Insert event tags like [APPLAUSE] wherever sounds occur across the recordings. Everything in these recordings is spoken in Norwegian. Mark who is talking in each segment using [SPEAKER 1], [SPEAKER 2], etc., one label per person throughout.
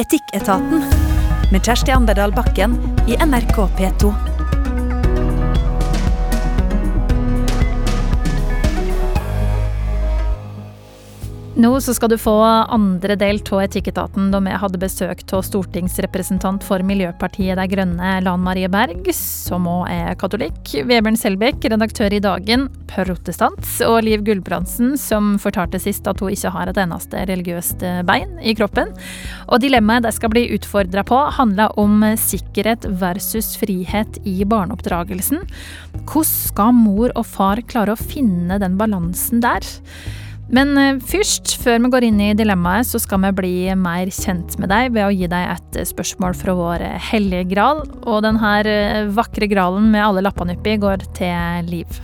[SPEAKER 1] Etikketaten med Kjersti Anderdal Bakken i NRK P2.
[SPEAKER 2] Nå skal du få andre del av Etikketaten da vi hadde besøk av stortingsrepresentant for Miljøpartiet De Grønne, Lan Marie Berg, som òg er katolikk, Vebjørn Selbekk, redaktør i Dagen, protestant, og Liv Gulbrandsen, som fortalte sist at hun ikke har et eneste religiøst bein i kroppen. Og dilemmaet de skal bli utfordra på, handler om sikkerhet versus frihet i barneoppdragelsen. Hvordan skal mor og far klare å finne den balansen der? Men eh, først, før vi går inn i dilemmaet, så skal vi bli mer kjent med deg ved å gi deg et eh, spørsmål fra vår eh, hellige gral. Og denne vakre gralen med alle lappene oppi går til Liv.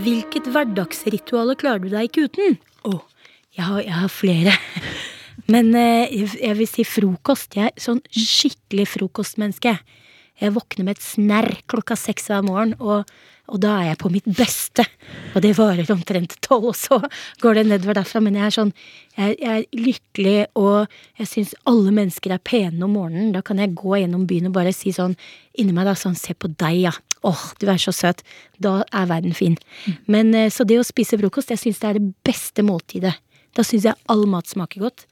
[SPEAKER 3] Hvilket hverdagsritual klarer du deg ikke uten? Å, oh, jeg, jeg, har flere. [LAUGHS] Men jeg vil si frokost. Jeg er sånn skikkelig frokostmenneske. Jeg våkner med et snerr klokka seks hver morgen, og og da er jeg på mitt beste. Og det varer omtrent tolv, og så går det nedover derfra. Men jeg er sånn Jeg, jeg er lykkelig, og jeg syns alle mennesker er pene om morgenen. Da kan jeg gå gjennom byen og bare si sånn inni meg da sånn Se på deg, ja. Åh, du er så søt. Da er verden fin. Mm. Men eh, så det å spise frokost, jeg syns det er det beste måltidet. Da syns jeg all mat smaker godt.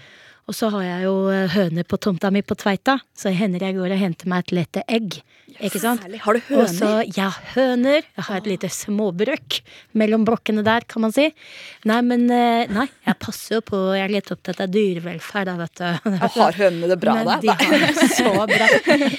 [SPEAKER 3] Og så har jeg jo eh, høner på tomta mi på Tveita, så hender jeg går og henter meg et lite egg. Ikke sant?
[SPEAKER 4] Særlig. Har du høner?
[SPEAKER 3] Og så, ja, høner. Jeg har et lite småbrøk mellom blokkene der, kan man si. Nei, men eh, Nei, jeg passer jo på Jeg er litt opptatt av dyrevelferd, da, vet du.
[SPEAKER 4] Jeg har hønene det bra,
[SPEAKER 3] da? De har det så bra.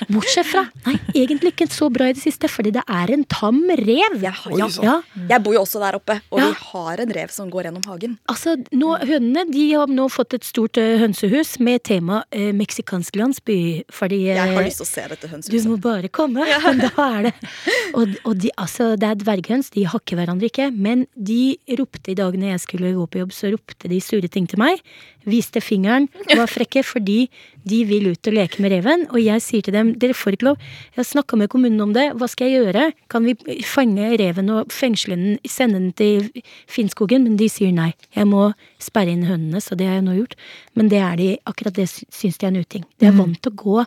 [SPEAKER 3] Bortsett fra Nei, egentlig ikke så bra i det siste, fordi det er en tam rev.
[SPEAKER 4] Jeg, har, ja, ja. jeg bor jo også der oppe, og ja. vi har en rev som går gjennom hagen.
[SPEAKER 3] Altså, nå, Hønene de har nå fått et stort uh, hønsehus med tema eh, meksikansk landsby, fordi
[SPEAKER 4] eh, Jeg har lyst til å se dette hønsehuset.
[SPEAKER 3] Du må bare komme. Ja. [LAUGHS] Men da er det Og, og de, altså, det er dverghøns, de hakker hverandre ikke. Men de ropte i dag når jeg skulle gå på jobb, så ropte de sure ting til meg. Viste fingeren var frekke fordi de vil ut og leke med reven. Og jeg sier til dem dere får ikke lov. Jeg har snakka med kommunen om det. Hva skal jeg gjøre? Kan vi fange reven og fengsle den, sende den til Finnskogen? Men de sier nei. Jeg må sperre inn hønene, så det har jeg nå gjort. Men det er de, akkurat det syns de er en uting. De er mm. vant til å gå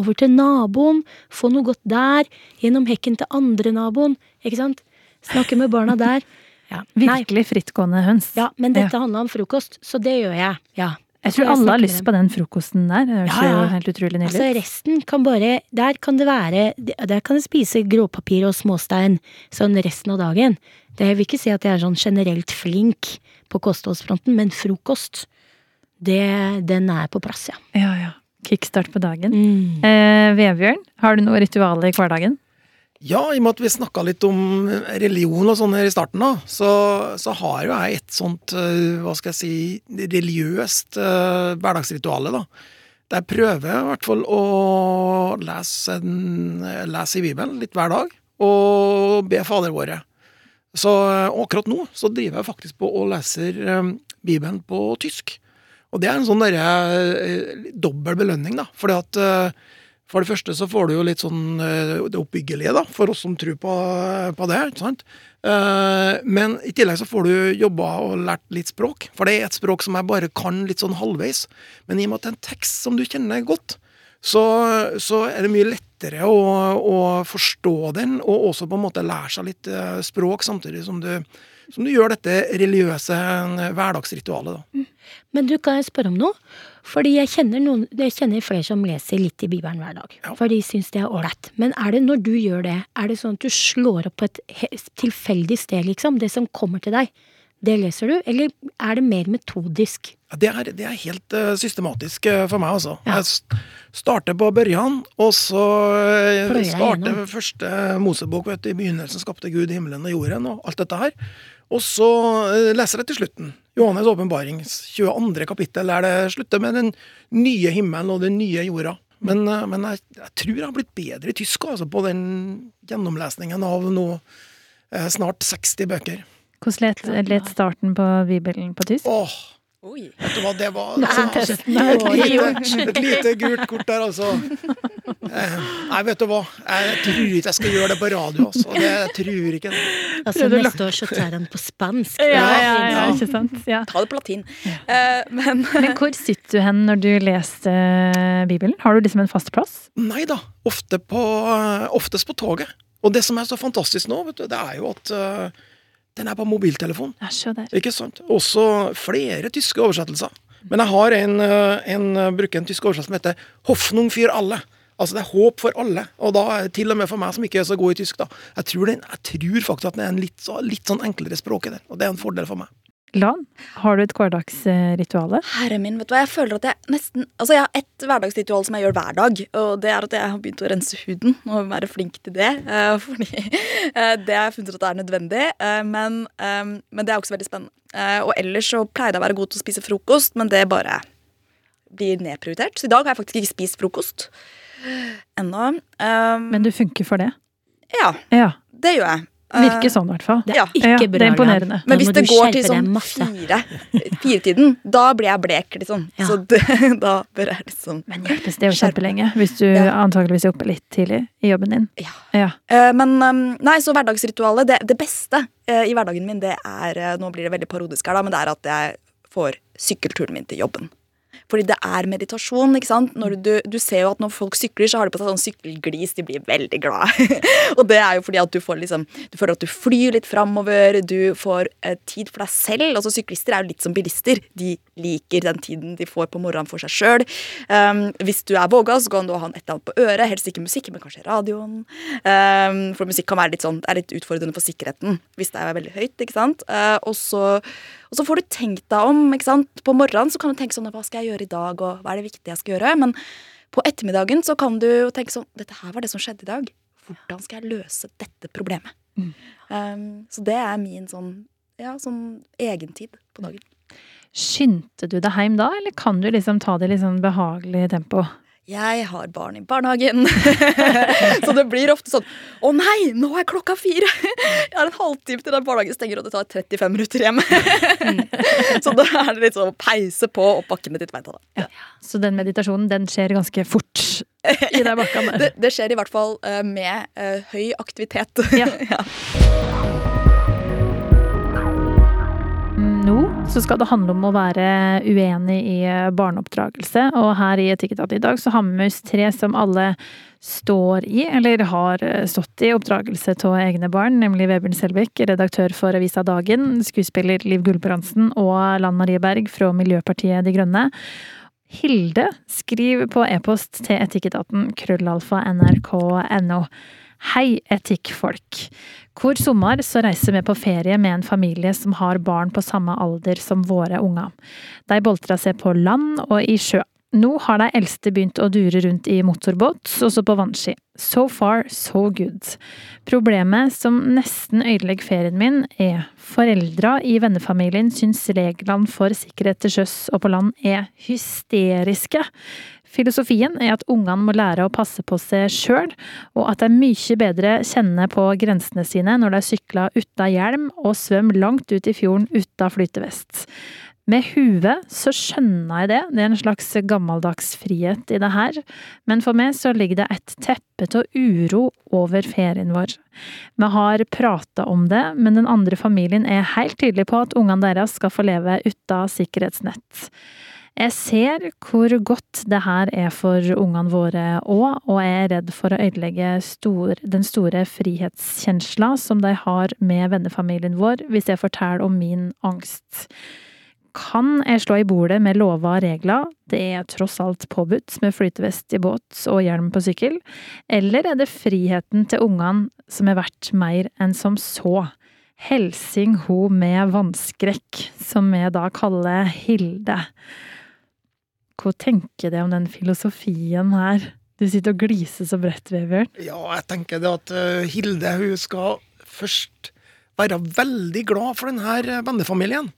[SPEAKER 3] over til naboen, få noe godt der, gjennom hekken til andre naboen, ikke sant? Snakke med barna [LAUGHS] der.
[SPEAKER 2] Ja, Virkelig frittgående høns.
[SPEAKER 3] Ja, men dette ja. handla om frokost, så det gjør jeg. Ja.
[SPEAKER 2] Jeg tror alle har lyst på den frokosten der. Det høres ja, ja. helt utrolig nydelig
[SPEAKER 3] Altså resten kan bare Der kan det være Der kan det spise gråpapir og småstein sånn resten av dagen. Det vil ikke si at jeg er sånn generelt flink på kostholdsfronten, men frokost, det, den er på plass, ja.
[SPEAKER 2] Ja, ja. Kickstart på dagen. Mm. Eh, Vebjørn, har du noe ritual i hverdagen?
[SPEAKER 5] Ja, i og med at vi snakka litt om religion og sånn her i starten, da, så, så, har jo jeg et sånt, eh, hva skal jeg si, religiøst uh, hverdagsrituale, da. Der prøver jeg i hvert fall å lese, en, lese i Bibelen litt hver dag, og be Fader våre. Så akkurat nå så driver jeg faktisk på og leser um, Bibelen på tysk. Og det er en sånn derre eh, dobbel belønning, da. Fordi at eh, for det første så får du jo litt sånn eh, det oppbyggelige, da, for oss som tror på, på det. ikke sant? Men i tillegg så får du jobba og lært litt språk. For det er et språk som jeg bare kan litt sånn halvveis. Men i og med at det er en tekst som du kjenner godt, så, så er det mye lettere å, å, forstå den, og også på en måte lære seg litt språk, samtidig som du som du gjør dette religiøse eh, hverdagsritualet. da. Mm.
[SPEAKER 3] Men du, kan jeg spørre om noe? Fordi jeg kjenner, noen, jeg kjenner flere som leser litt i Bibelen hver dag. Ja. For de syns det er ålreit. Men er det når du gjør det, er det sånn at du slår opp på et tilfeldig sted, liksom? Det som kommer til deg, det leser du? Eller er det mer metodisk?
[SPEAKER 5] Det er, det er helt uh, systematisk uh, for meg, altså. Ja. Jeg starter på børjan, og så uh, starter første Mosebok. Vet du, I begynnelsen skapte Gud himmelen og jorden, og alt dette her. Og så eh, leser jeg til slutten. Johannes' åpenbarings 22. kapittel, der det slutter med den nye himmelen og den nye jorda. Men, eh, men jeg, jeg, tror jeg har blitt bedre i tysk altså, på den gjennomlesningen av nå eh, snart 60 bøker.
[SPEAKER 2] Hvordan let, let starten på Bibelen på tysk?
[SPEAKER 5] Åh,
[SPEAKER 4] Oi.
[SPEAKER 5] Vet du hva, det var altså,
[SPEAKER 2] er
[SPEAKER 5] et, lite, et lite gult kort der, altså. Eh, Nei, vet du hva. Jeg tror ikke jeg skal gjøre det på radio, altså. Det, jeg tror ikke det.
[SPEAKER 3] Altså,
[SPEAKER 2] Prøvde
[SPEAKER 3] neste år så tar han på spansk.
[SPEAKER 2] Ja, ja, ja,
[SPEAKER 5] ja.
[SPEAKER 2] ikke sant. Ja.
[SPEAKER 4] Ta det på latin. Uh, men
[SPEAKER 2] Men hvor sitter du hen når du leser Bibelen? Har du liksom en fast plass?
[SPEAKER 5] Nei da. Ofte på, eh, oftest på toget. Og det som er så fantastisk nå, vet du, det er jo at eh, den er på mobiltelefon. Ikke sant? Også flere tyske oversettelser. Men jeg har en, eh, en eh, bruker en tysk oversettelse som heter 'Hoffnung für alle'. Altså det er håp for alle. Og da til og med for meg som ikke er så god i tysk, da. Jeg tror, den, jeg tror faktisk at det er en litt, så, litt sånn enklere språk i den. Og det er en fordel for meg.
[SPEAKER 2] Lan, har du et hverdagsrituale?
[SPEAKER 4] herre min, vet du hva, jeg føler at jeg nesten Altså, jeg har ett hverdagsritual som jeg gjør hver dag, og det er at jeg har begynt å rense huden og være flink til det. eh, [LAUGHS] fordi eh, det har jeg funnet ut at er nødvendig, eh, men, eh, men det er også veldig spennende. Og ellers så pleide jeg å være god til å spise frokost, men det bare blir nedprioritert. Så i dag har jeg faktisk ikke spist frokost ennå. Eh,
[SPEAKER 2] Men du funker for det?
[SPEAKER 4] ja,
[SPEAKER 2] Ja.
[SPEAKER 4] det gjør jeg. Eh,
[SPEAKER 2] Virker sånn, i hvert fall.
[SPEAKER 3] Det
[SPEAKER 4] Ja.
[SPEAKER 3] er ikke
[SPEAKER 2] Ja,
[SPEAKER 3] bra,
[SPEAKER 2] det er imponerende.
[SPEAKER 4] Men hvis det går til sånn fire, firetiden, da blir jeg blek, liksom.
[SPEAKER 3] Ja.
[SPEAKER 4] Så det, [LAUGHS] da bør jeg liksom
[SPEAKER 2] Men hjelpes, det er jo
[SPEAKER 4] lenge
[SPEAKER 2] kjempelenge hvis du
[SPEAKER 4] Ja.
[SPEAKER 2] antakeligvis er oppe litt tidlig i jobben din.
[SPEAKER 4] Ja.
[SPEAKER 2] Ja.
[SPEAKER 4] Eh, Men um, nei, så hverdagsritualet, det, det beste eh, i hverdagen min, det er Nå blir det veldig parodisk her, da, men det er at jeg får sykkelturen min til jobben. Fordi det er meditasjon. ikke sant? Du, du ser jo at når folk sykler, så har de på seg sånn sykkelglis. De blir veldig glade. [LAUGHS] og det er jo fordi at du får liksom Du føler at du flyr litt framover. Du får eh, tid for deg selv. Altså Syklister er jo litt som bilister. De liker den tiden de får på morgenen for seg sjøl. Um, hvis du er våga, så kan du ha en et eller annet på øret. Helst ikke musikk, men kanskje radioen. Um, for musikk kan være litt sånn Det er litt utfordrende for sikkerheten hvis det er veldig høyt. ikke sant? Uh, og så og så får du tenkt deg om. ikke sant? På morgenen så kan du tenke sånn Hva skal jeg gjøre i dag, og hva er det viktige jeg skal gjøre? Men på ettermiddagen så kan du tenke sånn Dette her var det som skjedde i dag. Hvordan skal jeg løse dette problemet? Um, så det er min sånn ja, sånn egentid på dagen.
[SPEAKER 2] Skyndte du deg hjem da, eller kan du liksom ta det i litt sånn behagelig tempo?
[SPEAKER 4] Jeg har barn i barnehagen, [LAUGHS] så det blir ofte sånn Å nei, nå er klokka fire! Jeg har en halvtime til den barnehagen stenger, og det tar 35 minutter hjem. [LAUGHS] så da er det litt sånn å peise på oppbakkene til Tveita. ja.
[SPEAKER 2] Så den meditasjonen, den skjer ganske fort i den bakken der. [LAUGHS]
[SPEAKER 4] Det, det skjer i hvert fall eh, med uh, høy aktivitet.
[SPEAKER 2] Ja. Nå så skal det handle om å være uenig i barneoppdragelse, og her i Etikketaten i dag så har vi med oss tre som alle står i, eller har stått i, oppdragelse av egne barn, nemlig Vebjørn Selbekk, redaktør for avisa Dagen, skuespiller Liv Gulbrandsen og Lan Marie Berg fra Miljøpartiet De Grønne. Hilde, skriv på e-post til etikketaten krøllalfa nrk.no. Hei, etikkfolk. Hvor sommer så reiser vi på ferie med en familie som har barn på samme alder som våre unger. De boltrer seg på land og i sjø. Nå har de eldste begynt å dure rundt i motorbåt, også på vannski. So far, so good. Problemet som nesten ødelegger ferien min, er foreldra i vennefamilien syns reglene for sikkerhet til sjøs og på land er hysteriske. Filosofien er at ungene må lære å passe på seg sjøl, og at de mye bedre kjenner på grensene sine når de sykler uten hjelm og svømmer langt ut i fjorden uten flytevest. Med huet så skjønner jeg det, det er en slags gammeldags frihet i det her, men for meg så ligger det et teppe av uro over ferien vår. Vi har prata om det, men den andre familien er helt tydelig på at ungene deres skal få leve uten sikkerhetsnett. Jeg ser hvor godt det her er for ungene våre òg, og jeg er redd for å ødelegge stor, den store frihetskjensla som de har med vennefamilien vår, hvis jeg forteller om min angst. Kan jeg slå i bordet med lover og regler, det er tross alt påbudt med flytevest i båt og hjelm på sykkel, eller er det friheten til ungene som er verdt mer enn som så? Helsing ho med vannskrekk, som vi da kaller Hilde. Hva tenker du om den filosofien her? Du sitter og gliser så bredt, Vebjørn.
[SPEAKER 5] Ja, jeg tenker det at eh, Hilde hun skal først være veldig glad for denne vennefamilien.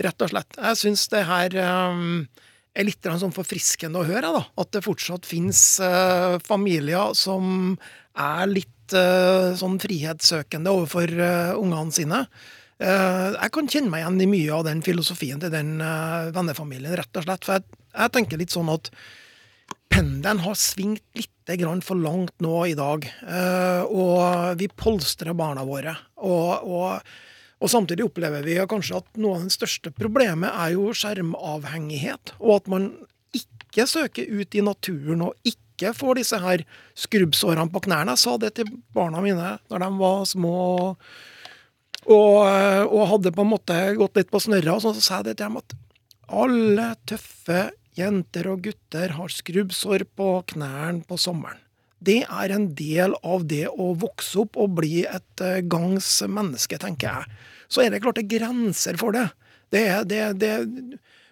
[SPEAKER 5] Rett og slett. Jeg syns det her um, er litt sånn forfriskende å høre. da, At det fortsatt finnes uh, familier som er litt uh, sånn frihetssøkende overfor uh, ungene sine. Eh, jeg kan kjenne meg igjen i mye av den filosofien til den eh, vennefamilien, rett og slett. For jeg, jeg tenker litt sånn at pendelen har svingt litt for langt nå i dag. Eh, og vi polstrer barna våre. Og, og, og samtidig opplever vi kanskje at noe av det største problemet er jo skjermavhengighet. Og at man ikke søker ut i naturen og ikke får disse her skrubbsårene på knærne. Jeg sa det til barna mine da de var små. Og, og, hadde på en måte gått litt på snørra, og så sa jeg det til dem at alle tøffe jenter og gutter har skrubbsår på knærne på sommeren. Det er en del av det å vokse opp og bli et eh, gangs menneske, tenker jeg. Så er det klart det er grenser for det. det, det, det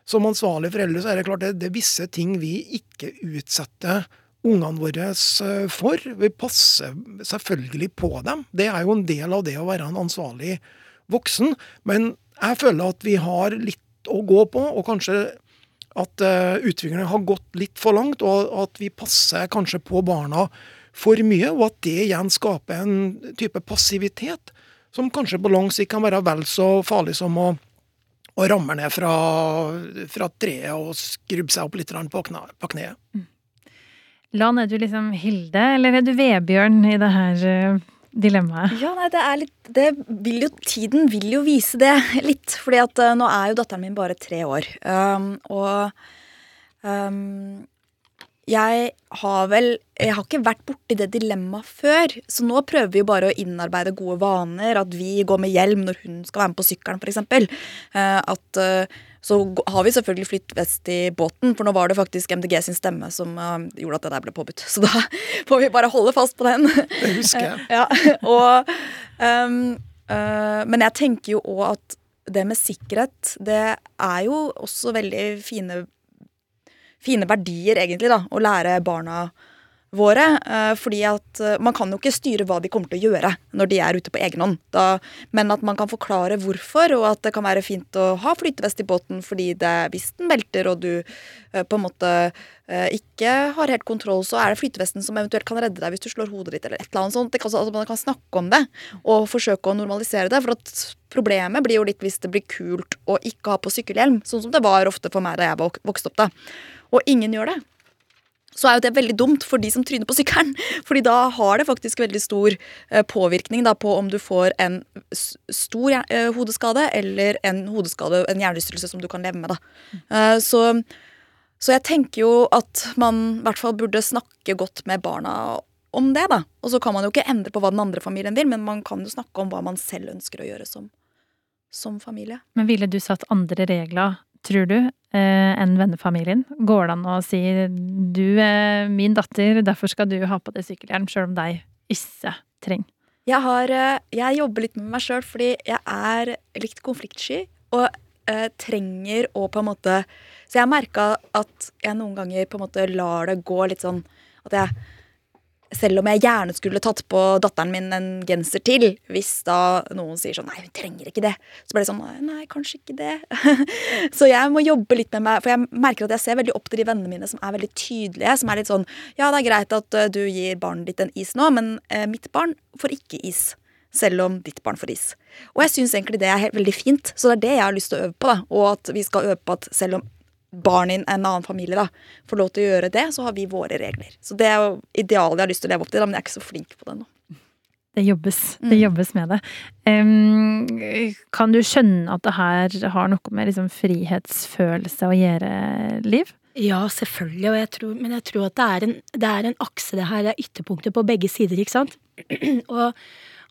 [SPEAKER 5] som ansvarlige foreldre så er det klart det, det er visse ting vi ikke utsetter ungene våre eh, for. Vi passer selvfølgelig på dem. Det er jo en del av det å være en ansvarlig voksen. Men jeg føler at vi har litt å gå på, og kanskje at uh, utviklingen har gått litt for langt, og at vi passer kanskje på barna for mye, og at det igjen skaper en type passivitet som kanskje på lang sikt kan være vel så farlig som å, å ramme ned fra, fra treet og skrubbe seg opp litt på, kne, på kneet. Mm.
[SPEAKER 2] Lan, er du liksom Hilde, eller er du Vebjørn i det her uh, dilemmaet?
[SPEAKER 4] Ja, nei, det er litt det vil jo, Tiden vil jo vise det [LAUGHS] litt. fordi at uh, nå er jo datteren min bare tre år. Um, og um, jeg har vel Jeg har ikke vært borti det dilemmaet før. Så nå prøver vi jo bare å innarbeide gode vaner. At vi går med hjelm når hun skal være med på sykkelen, f.eks. Uh, at uh, så har vi selvfølgelig flytt vest i båten, for nå var det faktisk MDG sin stemme som uh, gjorde at det der ble påbudt. [LAUGHS] Så da får vi bare holde fast på den.
[SPEAKER 5] Det husker jeg. [LAUGHS]
[SPEAKER 4] ja, og, um, uh, men jeg tenker jo òg at det med sikkerhet, det er jo også veldig fine, fine verdier, egentlig, da. Å lære barna våre. Eh, fordi at eh, man kan jo ikke styre hva de kommer til å gjøre når de er ute på egen hånd. Da, men at man kan forklare hvorfor, og at det kan være fint å ha flytevest i båten fordi det, hvis den velter og du eh, på en måte ikke har helt kontroll, så er det flytevesten som eventuelt kan redde deg hvis du slår hodet ditt eller et eller annet sånt. Kan, altså, man kan snakke om det og forsøke å normalisere det. For at problemet blir jo litt hvis det blir kult å ikke ha på sykkelhjelm, sånn som det var ofte for meg da jeg vokste opp da. Og ingen gjør det så er jo det veldig dumt for de som tryner på sykkelen. [LAUGHS] Fordi da har det faktisk veldig stor eh, påvirkning da, på om du får en stor eh, hodeskade eller en hodeskade, en hjernerystelse som du kan leve med. Da. Eh, så, så jeg tenker jo at man i hvert fall burde snakke godt med barna om det. da. Og så kan man jo ikke endre på hva den andre familien vil, men man kan jo snakke om hva man selv ønsker å gjøre som, som familie.
[SPEAKER 2] Men ville du satt andre regler tror du, eh, enn vennefamilien? Går det an å si du er min datter, derfor skal du ha på deg sykkelhjelm, sjøl om deg ikke trenger?
[SPEAKER 4] Jeg, har, eh, jeg jobber litt med meg sjøl fordi jeg er litt konfliktsky. Og eh, trenger å på en måte Så jeg merka at jeg noen ganger på en måte lar det gå litt sånn At jeg selv om jeg gjerne skulle tatt på datteren min en genser til, hvis da noen sier sånn Nei, hun trenger ikke det. Så blir det sånn Nei, kanskje ikke det. [LAUGHS] så jeg må jobbe litt med meg, for jeg merker at jeg ser veldig opp til de vennene mine som er veldig tydelige. Som er litt sånn Ja, det er greit at uh, du gir barnet ditt en is nå, men eh, mitt barn får ikke is. Selv om ditt barn får is. Og jeg syns egentlig det er veldig fint. Så det er det jeg har lyst til å øve på. da, Og at vi skal øve på at selv om barn i en annen familie da, får lov til å gjøre det, så har vi våre regler. Så det er jo idealet jeg har lyst til å leve opp til, da, men jeg er ikke så flink på det nå.
[SPEAKER 2] Det jobbes, det mm. jobbes med det. Um, kan du skjønne at det her har noe med liksom frihetsfølelse å gjøre, Liv?
[SPEAKER 3] Ja, selvfølgelig, jeg tror, men jeg tror at det er, en, det er en akse, det her Det er ytterpunkter på begge sider, ikke sant? [CLEARS THROAT] og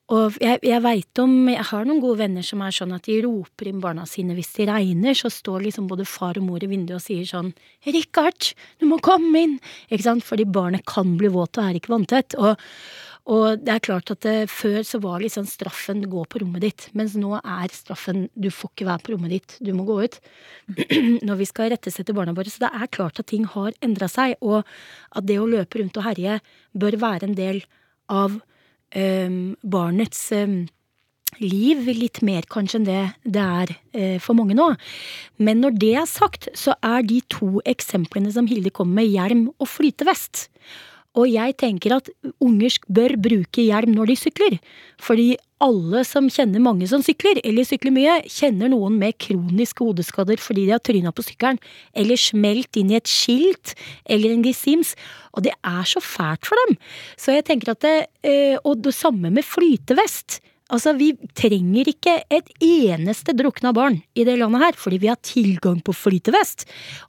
[SPEAKER 3] og jeg, jeg veit om Jeg har noen gode venner som er sånn at de roper inn barna sine hvis det regner, så står liksom både far og mor i vinduet og sier sånn 'Richard, du må komme inn!' Ikke sant? Fordi barnet kan bli våt og er ikke vanntett. Og, og det er klart at det, før så var liksom straffen 'gå på rommet ditt', mens nå er straffen 'du får ikke være på rommet ditt, du må gå ut'. [CLEARS THROAT] Når vi skal rettesette barna våre. Så det er klart at ting har endra seg, og at det å løpe rundt og herje bør være en del av barnets ehm, liv litt mer kanskje enn det det er eh, for mange nå. Men når det er sagt, så er de to eksemplene som Hilde kom med, hjelm og flytevest. Og jeg tenker at unger bør bruke hjelm når de sykler. Fordi alle som kjenner mange som sykler, eller sykler mye, kjenner noen med kroniske hodeskader fordi de har tryna på sykkelen, eller smelt inn i et skilt, eller en gesims. Og det er så fælt for dem. Så jeg tenker at det, eh, Og det samme med flytevest. Altså, vi trenger ikke et eneste drukna barn i det landet her, fordi vi har tilgang på flytevest.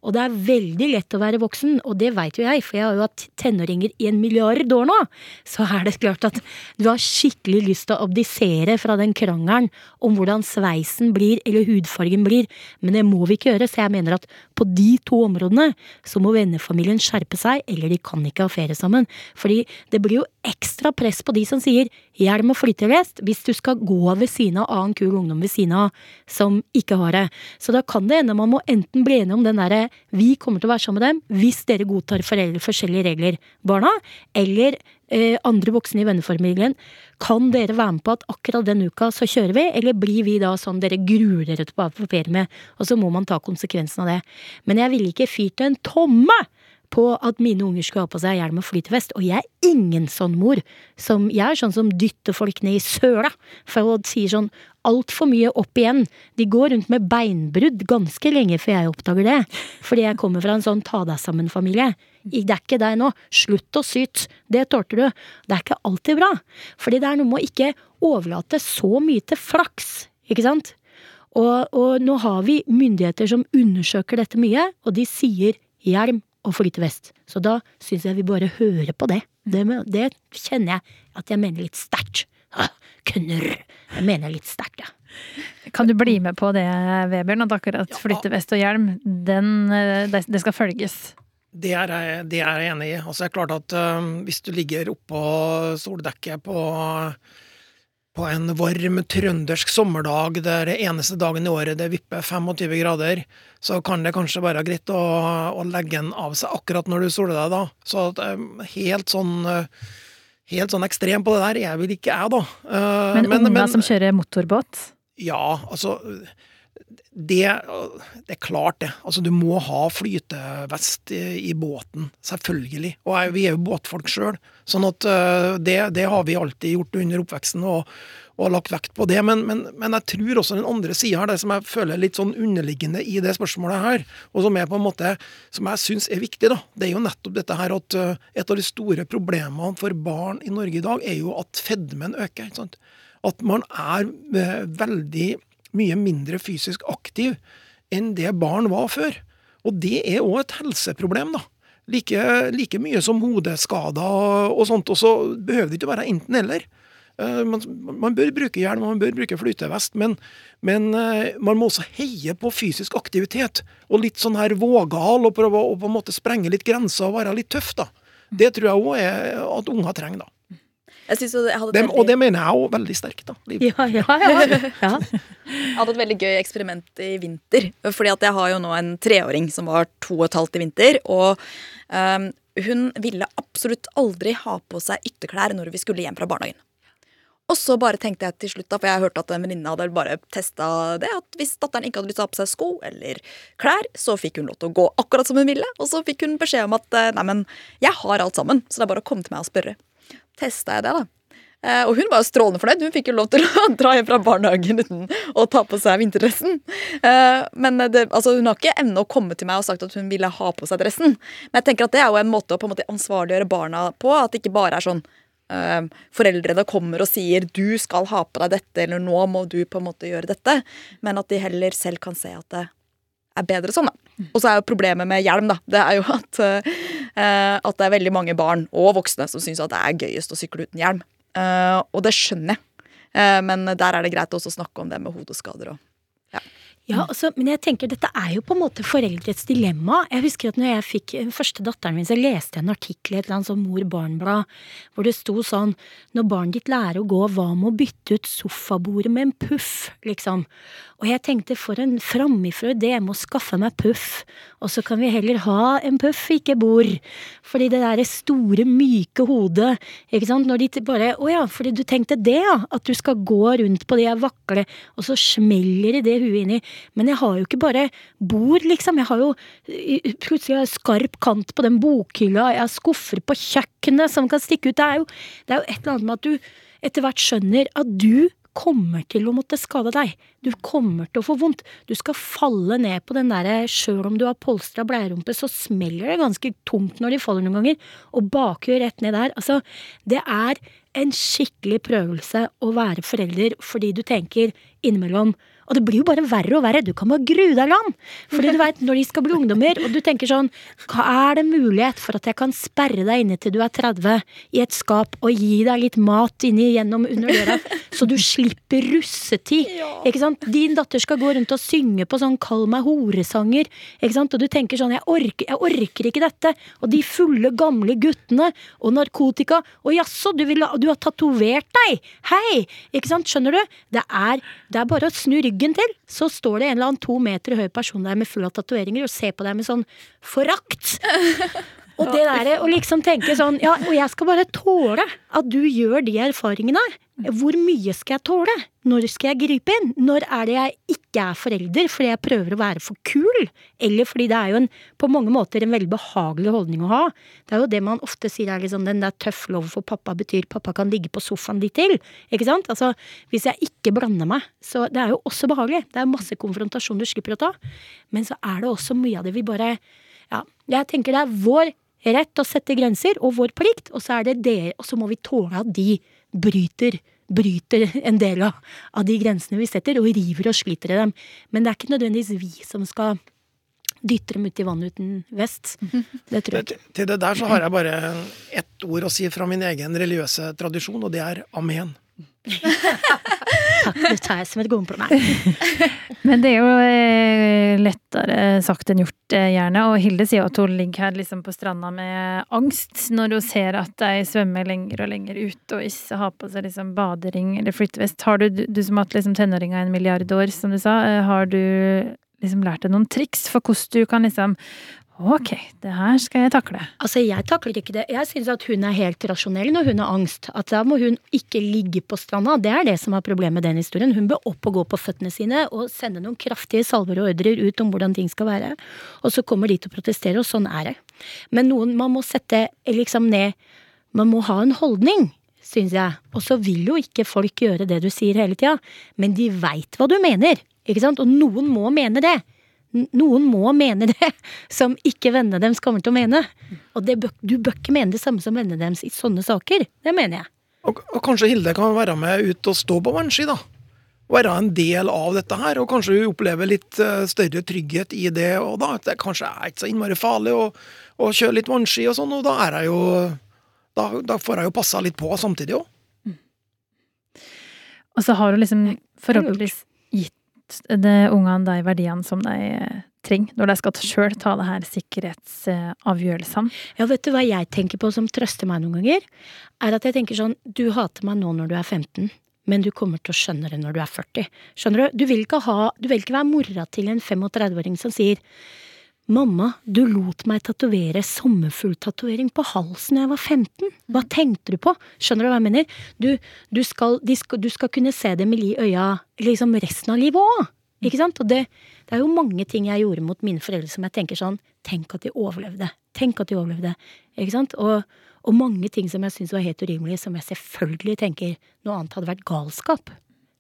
[SPEAKER 3] Og det er veldig lett å være voksen, og det veit jo jeg, for jeg har jo hatt tenåringer i en milliard år nå. Så er det klart at du har skikkelig lyst til å abdisere fra den krangelen om hvordan sveisen blir eller hudfargen blir, men det må vi ikke gjøre, så jeg mener at på de to områdene så må vennefamilien skjerpe seg, eller de kan ikke ha ferie sammen. Fordi det blir jo ekstra press på de som sier hjelm og flytevest hvis du skal gå ved siden av annen kul ungdom ved siden av som ikke har det. Så da kan det hende man må enten bli enige om den derre vi kommer til å være sammen med dem hvis dere godtar foreldre forskjellige regler, barna, eller eh, andre voksne i vennefamilien. Kan dere være med på at akkurat den uka så kjører vi, eller blir vi da sånn dere gruer dere til å være på ferie med, og så må man ta konsekvensen av det. Men jeg ville ikke fyrt en tomme på at mine unger skulle ha på seg hjelm og flytevest, og jeg er ingen sånn mor. Som, jeg er sånn som dytter folk ned i søla, for å si sånn altfor mye opp igjen. De går rundt med beinbrudd ganske lenge før jeg oppdager det, fordi jeg kommer fra en sånn ta deg sammen-familie. Det er ikke deg nå, slutt å syte, det tålte du. Det er ikke alltid bra, fordi det er noe med å ikke overlate så mye til flaks, ikke sant? Og, og nå har vi myndigheter som undersøker dette mye, og de sier hjelm og flytevest. Så da syns jeg vi bare hører på det. Det, det kjenner jeg at jeg mener litt sterkt. Knurr. Jeg mener litt sterkt, ja.
[SPEAKER 2] Kan du bli med på det, Vebjørn, at akkurat flytevest og hjelm, den, det, det skal følges?
[SPEAKER 5] Det er, jeg, det er jeg enig i. Altså, det er klart at um, hvis du ligger oppå soldekket på på en varm trøndersk sommerdag der eneste dagen i året det vipper 25 grader, så kan det kanskje være greit å, å legge den av seg akkurat når du soler deg, da. Så eh, helt sånn eh, Helt sånn ekstrem på det der er vel ikke jeg, da.
[SPEAKER 2] Uh, men, men unga som kjører motorbåt?
[SPEAKER 5] Ja, altså det, det, er klart, det. Altså, du må ha flytevest i, i båten. Selvfølgelig. Og jeg, vi er jo båtfolk sjøl, sånn at uh, det, det, har vi alltid gjort under oppveksten og, og lagt vekt på det. Men, men, men, jeg tror også den andre sida her, det som jeg føler litt sånn underliggende i det spørsmålet her, og som er på en måte, som jeg syns er viktig, da, det er jo nettopp dette her at uh, et av de store problemene for barn i Norge i dag, er jo at fedmen øker. ikke sant? At man er uh, veldig mye mindre fysisk aktiv enn det barn var før. Og det er òg et helseproblem, da. Like, like mye som hodeskader og sånt. Og så behøver det ikke være enten-eller. Eh, man, man, bør bruke hjelm, man bør bruke flytevest, men, men, eh, man må også heie på fysisk aktivitet. Og litt sånn her vågal, og prøve å på en måte sprenge litt grenser og være litt tøff, da. Det tror jeg òg at unger trenger, da.
[SPEAKER 4] Jeg det,
[SPEAKER 5] veldig... Og det mener jeg òg veldig sterkt, da.
[SPEAKER 3] Ja, ja, ja. [LAUGHS] ja.
[SPEAKER 4] jeg hadde et veldig gøy eksperiment i vinter. Fordi at jeg har jo nå en treåring som var to og et halvt i vinter. Og um, hun ville absolutt aldri ha på seg ytterklær når vi skulle hjem fra barnehagen. Og så bare tenkte jeg til slutt, da, for jeg hørte at en venninne hadde bare testa det, at hvis datteren ikke hadde lyst til å ha på seg sko eller klær, så fikk hun lov til å gå akkurat som hun ville. Og så fikk hun beskjed om at nei, men jeg har alt sammen, så det er bare å komme til meg og spørre testa jeg det, da. Eh, og hun var jo strålende fornøyd. Hun fikk jo lov til å [LAUGHS] dra hjem fra barnehagen uten å ta på seg vinterdressen. Eh, men det, altså, hun har ikke ennå kommet til meg og sagt at hun ville ha på seg dressen. Men jeg tenker at det er jo en måte å på en måte ansvarliggjøre barna på. At det ikke bare er sånn uh, foreldrene kommer og sier 'du skal ha på deg dette', eller 'nå må du på en måte gjøre dette'. Men at de heller selv kan se at det er bedre sånn, da. Og så er jo problemet med hjelm, da. Det er jo at uh, Eh, at det er veldig mange barn og voksne som syns det er gøyest å sykle uten hjelm. Eh, og det skjønner jeg. Eh, men der er det greit også å snakke om det med hodeskader og ja.
[SPEAKER 3] Ja, altså, men jeg tenker dette er jo på en måte foreldres dilemma. Jeg husker at når jeg fikk første datteren min, så leste jeg en artikkel i et eller annet sånn mor-barn-blad hvor det sto sånn Når barnet ditt lærer å gå, hva med å bytte ut sofabordet med en puff? liksom. Og jeg tenkte for en framifrå idé jeg må skaffe meg puff, og så kan vi heller ha en puff, ikke bord. Fordi det derre store, myke hodet, ikke sant, når de bare Å ja, fordi du tenkte det, ja, at du skal gå rundt på det vakle, og så smeller de det huet inn i Men jeg har jo ikke bare bord, liksom. Jeg har jo plutselig har jeg skarp kant på den bokhylla, jeg har skuffer på kjøkkenet som kan stikke ut. Det er jo, det er jo et eller annet med at du etter hvert skjønner at du kommer til å måtte skade deg. Du kommer til å få vondt. Du skal falle ned på den derre Sjøl om du har polstra bleierumpe, så smeller det ganske tungt når de faller noen ganger. Og bakhjul rett ned der. Altså, det er en skikkelig prøvelse å være forelder fordi du tenker innimellom og det blir jo bare verre og verre. Du kan bare grue deg land. Fordi du veit, når de skal bli ungdommer, og du tenker sånn Hva er det mulighet for at jeg kan sperre deg inne til du er 30 i et skap og gi deg litt mat inni gjennom under døra, så du slipper russetid? Ikke sant? Din datter skal gå rundt og synge på sånn Kall meg hore-sanger, ikke sant? Og du tenker sånn jeg orker, jeg orker ikke dette. Og de fulle, gamle guttene og narkotika. Og jaså, du, vil, du har tatovert deg! Hei! Ikke sant? Skjønner du? Det er, det er bare å snu ryggen ryggen til, så står det en eller annen to meter høy person der med full av tatoveringer og ser på deg med sånn forakt. Og det der, å liksom tenke sånn Ja, og jeg skal bare tåle at du gjør de erfaringene. Hvor mye skal jeg tåle? Når skal jeg gripe inn? Når er det jeg ikke er forelder fordi jeg prøver å være for kul? Eller fordi det er jo en, på mange måter en veldig behagelig holdning å ha. Det er jo det man ofte sier er liksom den der tøff lov for pappa betyr pappa kan ligge på sofaen litt til. Ikke sant? Altså, hvis jeg ikke blander meg, så det er jo også behagelig. Det er masse konfrontasjon du slipper å ta. Men så er det også mye av det vi bare Ja, jeg tenker det er vår rett å sette grenser, og vår plikt, og så det og så må vi tåle at de bryter bryter en del av, av de grensene vi setter, og river og sliter i dem. Men det er ikke nødvendigvis vi som skal dytte dem ut i vannet uten vest. Det tror jeg
[SPEAKER 5] ikke. Til det der så har jeg bare ett ord å si fra min egen religiøse tradisjon, og det er amen.
[SPEAKER 3] Takk, det tar jeg som et kompliment. [LAUGHS]
[SPEAKER 2] Men det er jo eh, lettere sagt enn gjort, eh, gjerne. Og Hilde sier at hun ligger her liksom på stranda med angst når hun ser at de svømmer lenger og lenger ut og ikke har på seg liksom badering eller flyttevest. Har du, du som har hatt liksom tenåringer en milliard år, som du sa, eh, har du liksom lært deg noen triks for hvordan du kan liksom Ok, det her skal jeg takle.
[SPEAKER 3] Altså, jeg takler ikke det. Jeg syns at hun er helt rasjonell når hun har angst. At da må hun ikke ligge på stranda. Det er det som er problemet med den historien. Hun bør opp og gå på føttene sine og sende noen kraftige salver og ordrer ut om hvordan ting skal være. Og så kommer de til å protestere, og sånn er det. Men noen man må sette liksom ned Man må ha en holdning syns jeg. Og så vil jo ikke folk gjøre det du sier hele tida, men de veit hva du mener. Ikke sant? Og noen må mene det. Noen må mene det [LAUGHS] som ikke vennene deres kommer til å mene. Og det, du bør ikke mene det samme som vennene deres i sånne saker. Det mener jeg.
[SPEAKER 5] Og, og kanskje Hilde kan være med ut og stå på vannski, da. Være en del av dette her, og kanskje hun opplever litt uh, større trygghet i det. Og da at det kanskje er ikke så innmari farlig å, å kjøre litt vannski og sånn, og da er jeg jo Da, da får jeg jo passa litt på samtidig òg. Mm.
[SPEAKER 2] Og så har hun liksom forhåpentligvis ungene de verdiene som de eh, trenger, når de skal sjøl ta det her sikkerhetsavgjørelsene?
[SPEAKER 3] Ja, vet du hva jeg tenker på som trøster meg noen ganger? Er at jeg tenker sånn, du hater meg nå når du er 15. Men du kommer til å skjønne det når du er 40. Skjønner du? Du vil ikke, ha, du vil ikke være mora til en 35-åring som sier Mamma, du lot meg tatovere sommerfugltatovering på halsen da jeg var 15. Hva tenkte du på? Skjønner du hva jeg mener? Du, du, skal, skal, du skal, kunne se dem i øya liksom resten av livet òg. Ikke sant? Og det, det, er jo mange ting jeg gjorde mot mine foreldre som jeg tenker sånn Tenk at de overlevde. Tenk at de overlevde. Ikke sant? Og, og mange ting som jeg syns var helt urimelige, som jeg selvfølgelig tenker noe annet hadde vært galskap.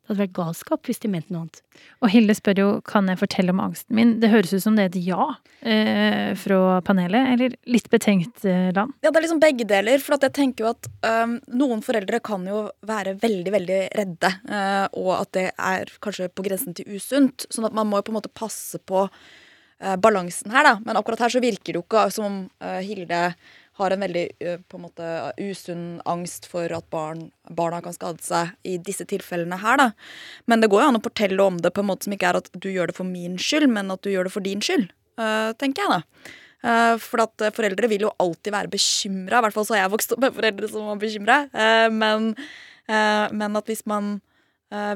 [SPEAKER 3] Det hadde vært galskap hvis de mente noe annet.
[SPEAKER 2] Og Hilde spør jo kan jeg fortelle om angsten min. Det høres ut som det er et ja eh, fra panelet, eller litt betenkt eh, land?
[SPEAKER 4] Ja, det er liksom begge deler. For jeg tenker jo at um, noen foreldre kan jo være veldig, veldig redde. Uh, og at det er kanskje på grensen til usunt. Sånn at man må jo på en måte passe på uh, balansen her, da. Men akkurat her så virker det jo ikke som om uh, Hilde har en veldig på en måte usunn angst for at barn, barna kan skade seg i disse tilfellene her, da. Men det går jo an å fortelle om det på en måte som ikke er at du gjør det for min skyld, men at du gjør det for din skyld, tenker jeg da. For at foreldre vil jo alltid være bekymra, i hvert fall så har jeg vokst opp med foreldre som var bekymra. Men, men, at hvis man,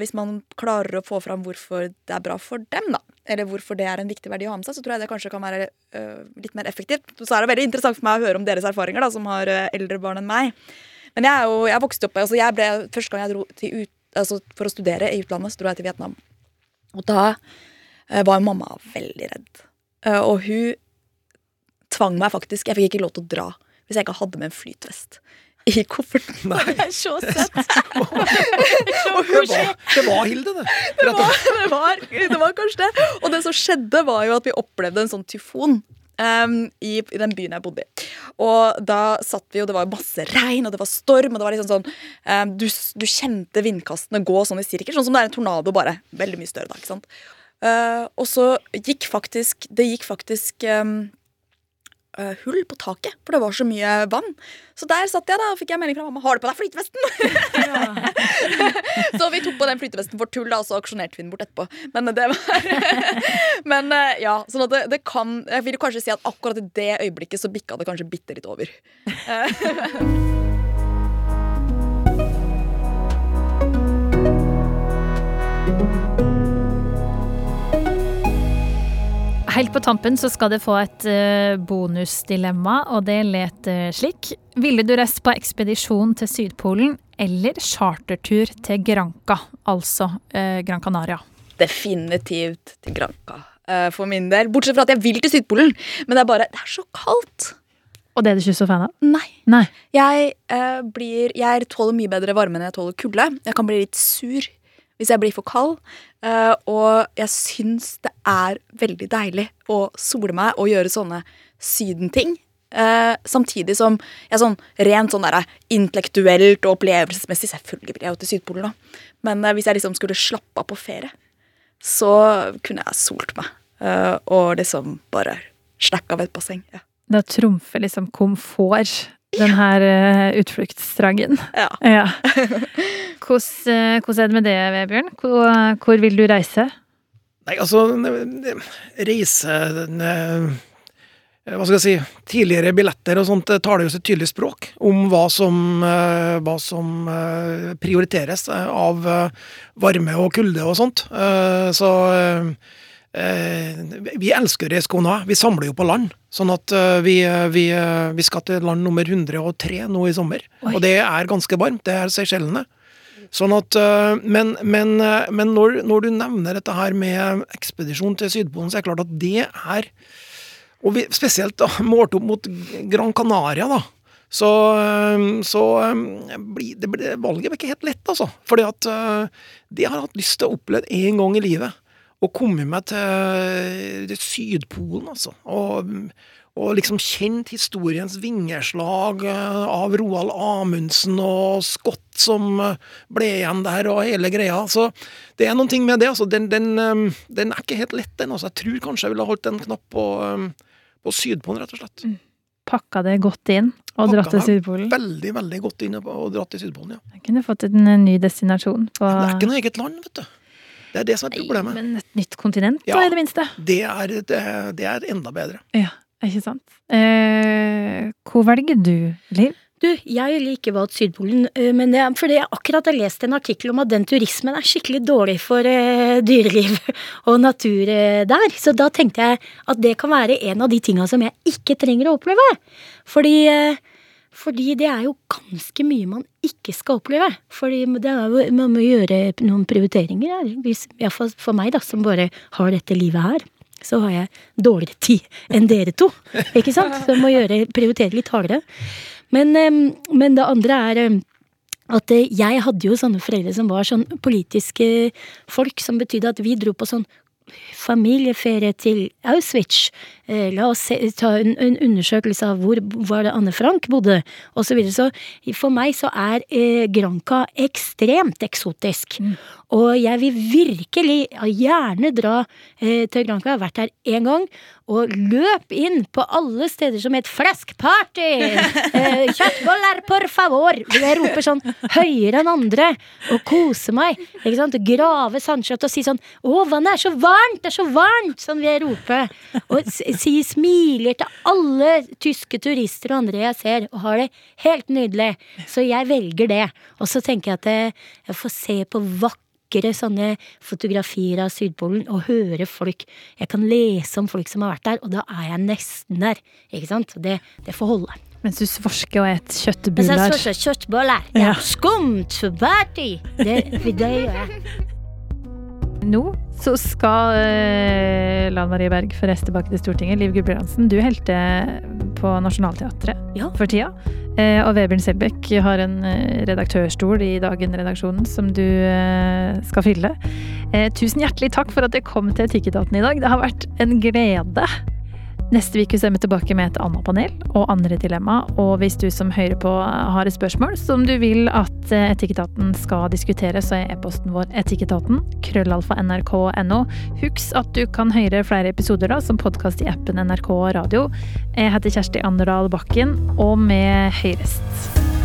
[SPEAKER 4] hvis man klarer å få fram hvorfor det er bra for dem, da, eller hvorfor det er en viktig verdi å ha med seg, så tror jeg det kanskje kan være uh, litt mer effektivt. Så er det veldig interessant for meg å høre om deres erfaringer, da, som har uh, eldre barn enn meg. Men jeg er jo, jeg vokste opp altså jeg ble, Første gang jeg dro ut, altså for å studere i utlandet, så dro jeg til Vietnam. Og da uh, var mamma veldig redd. Og hun tvang meg faktisk Jeg fikk ikke lov til å dra hvis jeg ikke hadde med en flytvest i kofferten.
[SPEAKER 5] Nei. [LAUGHS]
[SPEAKER 4] Det er så søtt. [LAUGHS]
[SPEAKER 5] Det var, det var Hilde, det. [LAUGHS]
[SPEAKER 4] Det var, det, var, det var kanskje det. Og det som skjedde, var jo at vi opplevde en sånn tyfon. Um, i, I den byen jeg bodde i. Og da satt vi, og det var masse regn og det var storm. Og det var liksom sånn um, du, du kjente vindkastene gå sånn i sirkel, sånn som det er en tornado, bare. Veldig mye større, da. ikke sant? Uh, og så gikk faktisk Det gikk faktisk eh, hull på taket, for det var så mye vann. Så der satt jeg da og fikk jeg melding fra mamma. Har du på deg flytevesten? [LAUGHS] så vi tok på den flytevesten for tull, da, og så aksjonerte vi den bort etterpå. Men det var [LAUGHS] Men eh, ja, sånn at det, det kan Jeg vil kanskje si at akkurat i det øyeblikket så bikka det kanskje bitte litt over. [LAUGHS]
[SPEAKER 2] Helt på tampen så skal du få et eh, bonusdilemma, og det let eh, slik. Ville du reist på ekspedisjon til Sydpolen eller chartertur til Granca, altså eh, Gran Canaria?
[SPEAKER 4] Definitivt til Granca. eh, For min del. Bortsett fra at jeg vil til Sydpolen. Men det er bare Det er så kaldt.
[SPEAKER 2] Og det er du ikke så fan av?
[SPEAKER 4] Nei.
[SPEAKER 2] Nei.
[SPEAKER 4] Jeg eh, blir Jeg tåler mye bedre varme enn jeg tåler kulde. Jeg kan bli litt sur hvis jeg blir for kald. Uh, og jeg syns det er veldig deilig å sole meg og gjøre sånne sydenting. Uh, samtidig som jeg sånn rent sånn der, intellektuelt og opplevelsesmessig Selvfølgelig vil jeg jo til Sydpolen, da. Men uh, hvis jeg liksom skulle slappe av på ferie, så kunne jeg solt meg. eh, og liksom bare slekka ved et basseng. Ja.
[SPEAKER 2] Da trumfer liksom komfort den her uh, utfluktsdragen.
[SPEAKER 4] ja. [LAUGHS]
[SPEAKER 2] Ja. Hvordan, eh, hvordan er det med det, Vebjørn? Hvor, hvor vil du reise?
[SPEAKER 5] Nei, altså Reise ne- Hva skal jeg si Tidligere billetter og sånt eh, taler jo sitt tydelige språk om hva som, eh, hva som eh, prioriteres eh, av eh, varme og kulde og sånt. Eh, Så eh, eh, vi elsker å reise kona. Vi samler jo på land. Sånn at eh, vi, eh, vi, eh, vi skal til land nummer 103 nå i sommer.
[SPEAKER 2] Oi.
[SPEAKER 5] Og det er ganske varmt. Det er Seychellene. Sånn at, men men, men når, når du nevner dette her med ekspedisjon til Sydpolen, så er det klart at det er Og vi, spesielt da, [LAUGHS] målt opp mot Gran Canaria, da. Så, så det, valget var ikke helt lett, altså. Fordi at det har jeg hatt lyst til å oppleve en gang i livet. Å kommet meg til, Sydpolen, altså. Og, og liksom kjent historiens vingeslag øh, av Roald Amundsen og Scott som øh, ble igjen der, og hele greia. Så det er noen ting med det. altså. Den, den, øh, den er ikke helt lett, den. altså. Jeg tror kanskje jeg ville holdt en knapp på, på Sydpolen, rett og slett.
[SPEAKER 2] Pakka det godt inn og dratt til Sydpolen?
[SPEAKER 5] Veldig, veldig godt inn og og dratt til Sydpolen, ja.
[SPEAKER 2] Jeg kunne fått en eh, ny destinasjon på
[SPEAKER 5] det er ikke noe eget land, vet du. Det er det som er
[SPEAKER 2] Nei,
[SPEAKER 5] problemet.
[SPEAKER 2] Men et nytt kontinent,
[SPEAKER 5] Ja.
[SPEAKER 2] da, i det minste.
[SPEAKER 5] Det er, det, det er enda bedre.
[SPEAKER 2] Ja, ikke sant. Eh, hvor velger du, Liv?
[SPEAKER 3] Du, jeg liker valgt Sydpolen, øh, men det er fordi jeg akkurat har lest en artikkel om at den turismen er skikkelig dårlig for øh, dyreliv [LAUGHS] og natur der. Så da tenkte jeg at det kan være en av de tinga som jeg ikke trenger å oppleve. Fordi, øh, fordi det er jo ganske mye man ikke skal oppleve. Fordi jo, man må gjøre noen prioriteringer her. For, for meg, da, som bare har dette livet her. Så har jeg dårligere tid enn dere to, ikke sant? Så jeg må gjøre, prioritere litt hardere. Men, men det andre er at eh, jeg hadde jo sånne foreldre som var sånn politiske folk, som betydde at vi dro på sånn familieferie til Auschwitz. Eh, la oss se, ta en, en undersøkelse av hvor var det Anne Frank bodde, osv. Så, videre. så for meg så er eh, Granca ekstremt eksotisk. Og jeg vil virkelig gjerne dra eh, til Granca. Jeg har vært her én gang. Og løp inn på alle steder som het Flaskparty! [LAUGHS] Eh, kjøttboller, por favor! Jeg roper sånn høyere enn andre og koser meg. Ikke sant? Grave sandkjøtt og si sånn Å, vannet er så varmt! Det er så varmt! Sånn vil jeg rope. Og si smiler til alle tyske turister og andre jeg ser, og har det helt nydelig. Så jeg velger det. Og så tenker jeg at jeg, får se på vakre sånne fotografier av Sydpolen og høre folk Jeg kan lese om folk som har vært der, og da er jeg nesten der. Ikke sant? Det, det får holde.
[SPEAKER 2] Mens du svorsker og et
[SPEAKER 3] Men Mens jeg
[SPEAKER 2] kjøttbuller.
[SPEAKER 3] så kjøttboller. Ja.
[SPEAKER 2] Ja.
[SPEAKER 3] Skumt party! Det, det gjør jeg.
[SPEAKER 2] Nå så skal uh, Lan Marie Berg få reise tilbake til Stortinget. Liv Gudbrandsen, du helte på Nationaltheatret
[SPEAKER 3] Ja.
[SPEAKER 2] for tida. Eh, og Vebjørn Selbekk har en eh, redaktørstol i Dagen-redaksjonen som du eh, skal fylle. Eh, tusen hjertelig takk for at dere kom til Etikketaten i dag. Det har vært en glede. Neste uke så er vi tilbake med et annet panel og andre dilemma. Og hvis du som hører på har et spørsmål som du vil at eh, Etikketaten skal diskutere, så er e-posten vår etikketaten krøllalfa nrk.no. Husk at du kan høre flere episoder da, som podkast i appen NRK Radio. Jeg heter Kjersti Anderdal Bakken, og vi høyrest.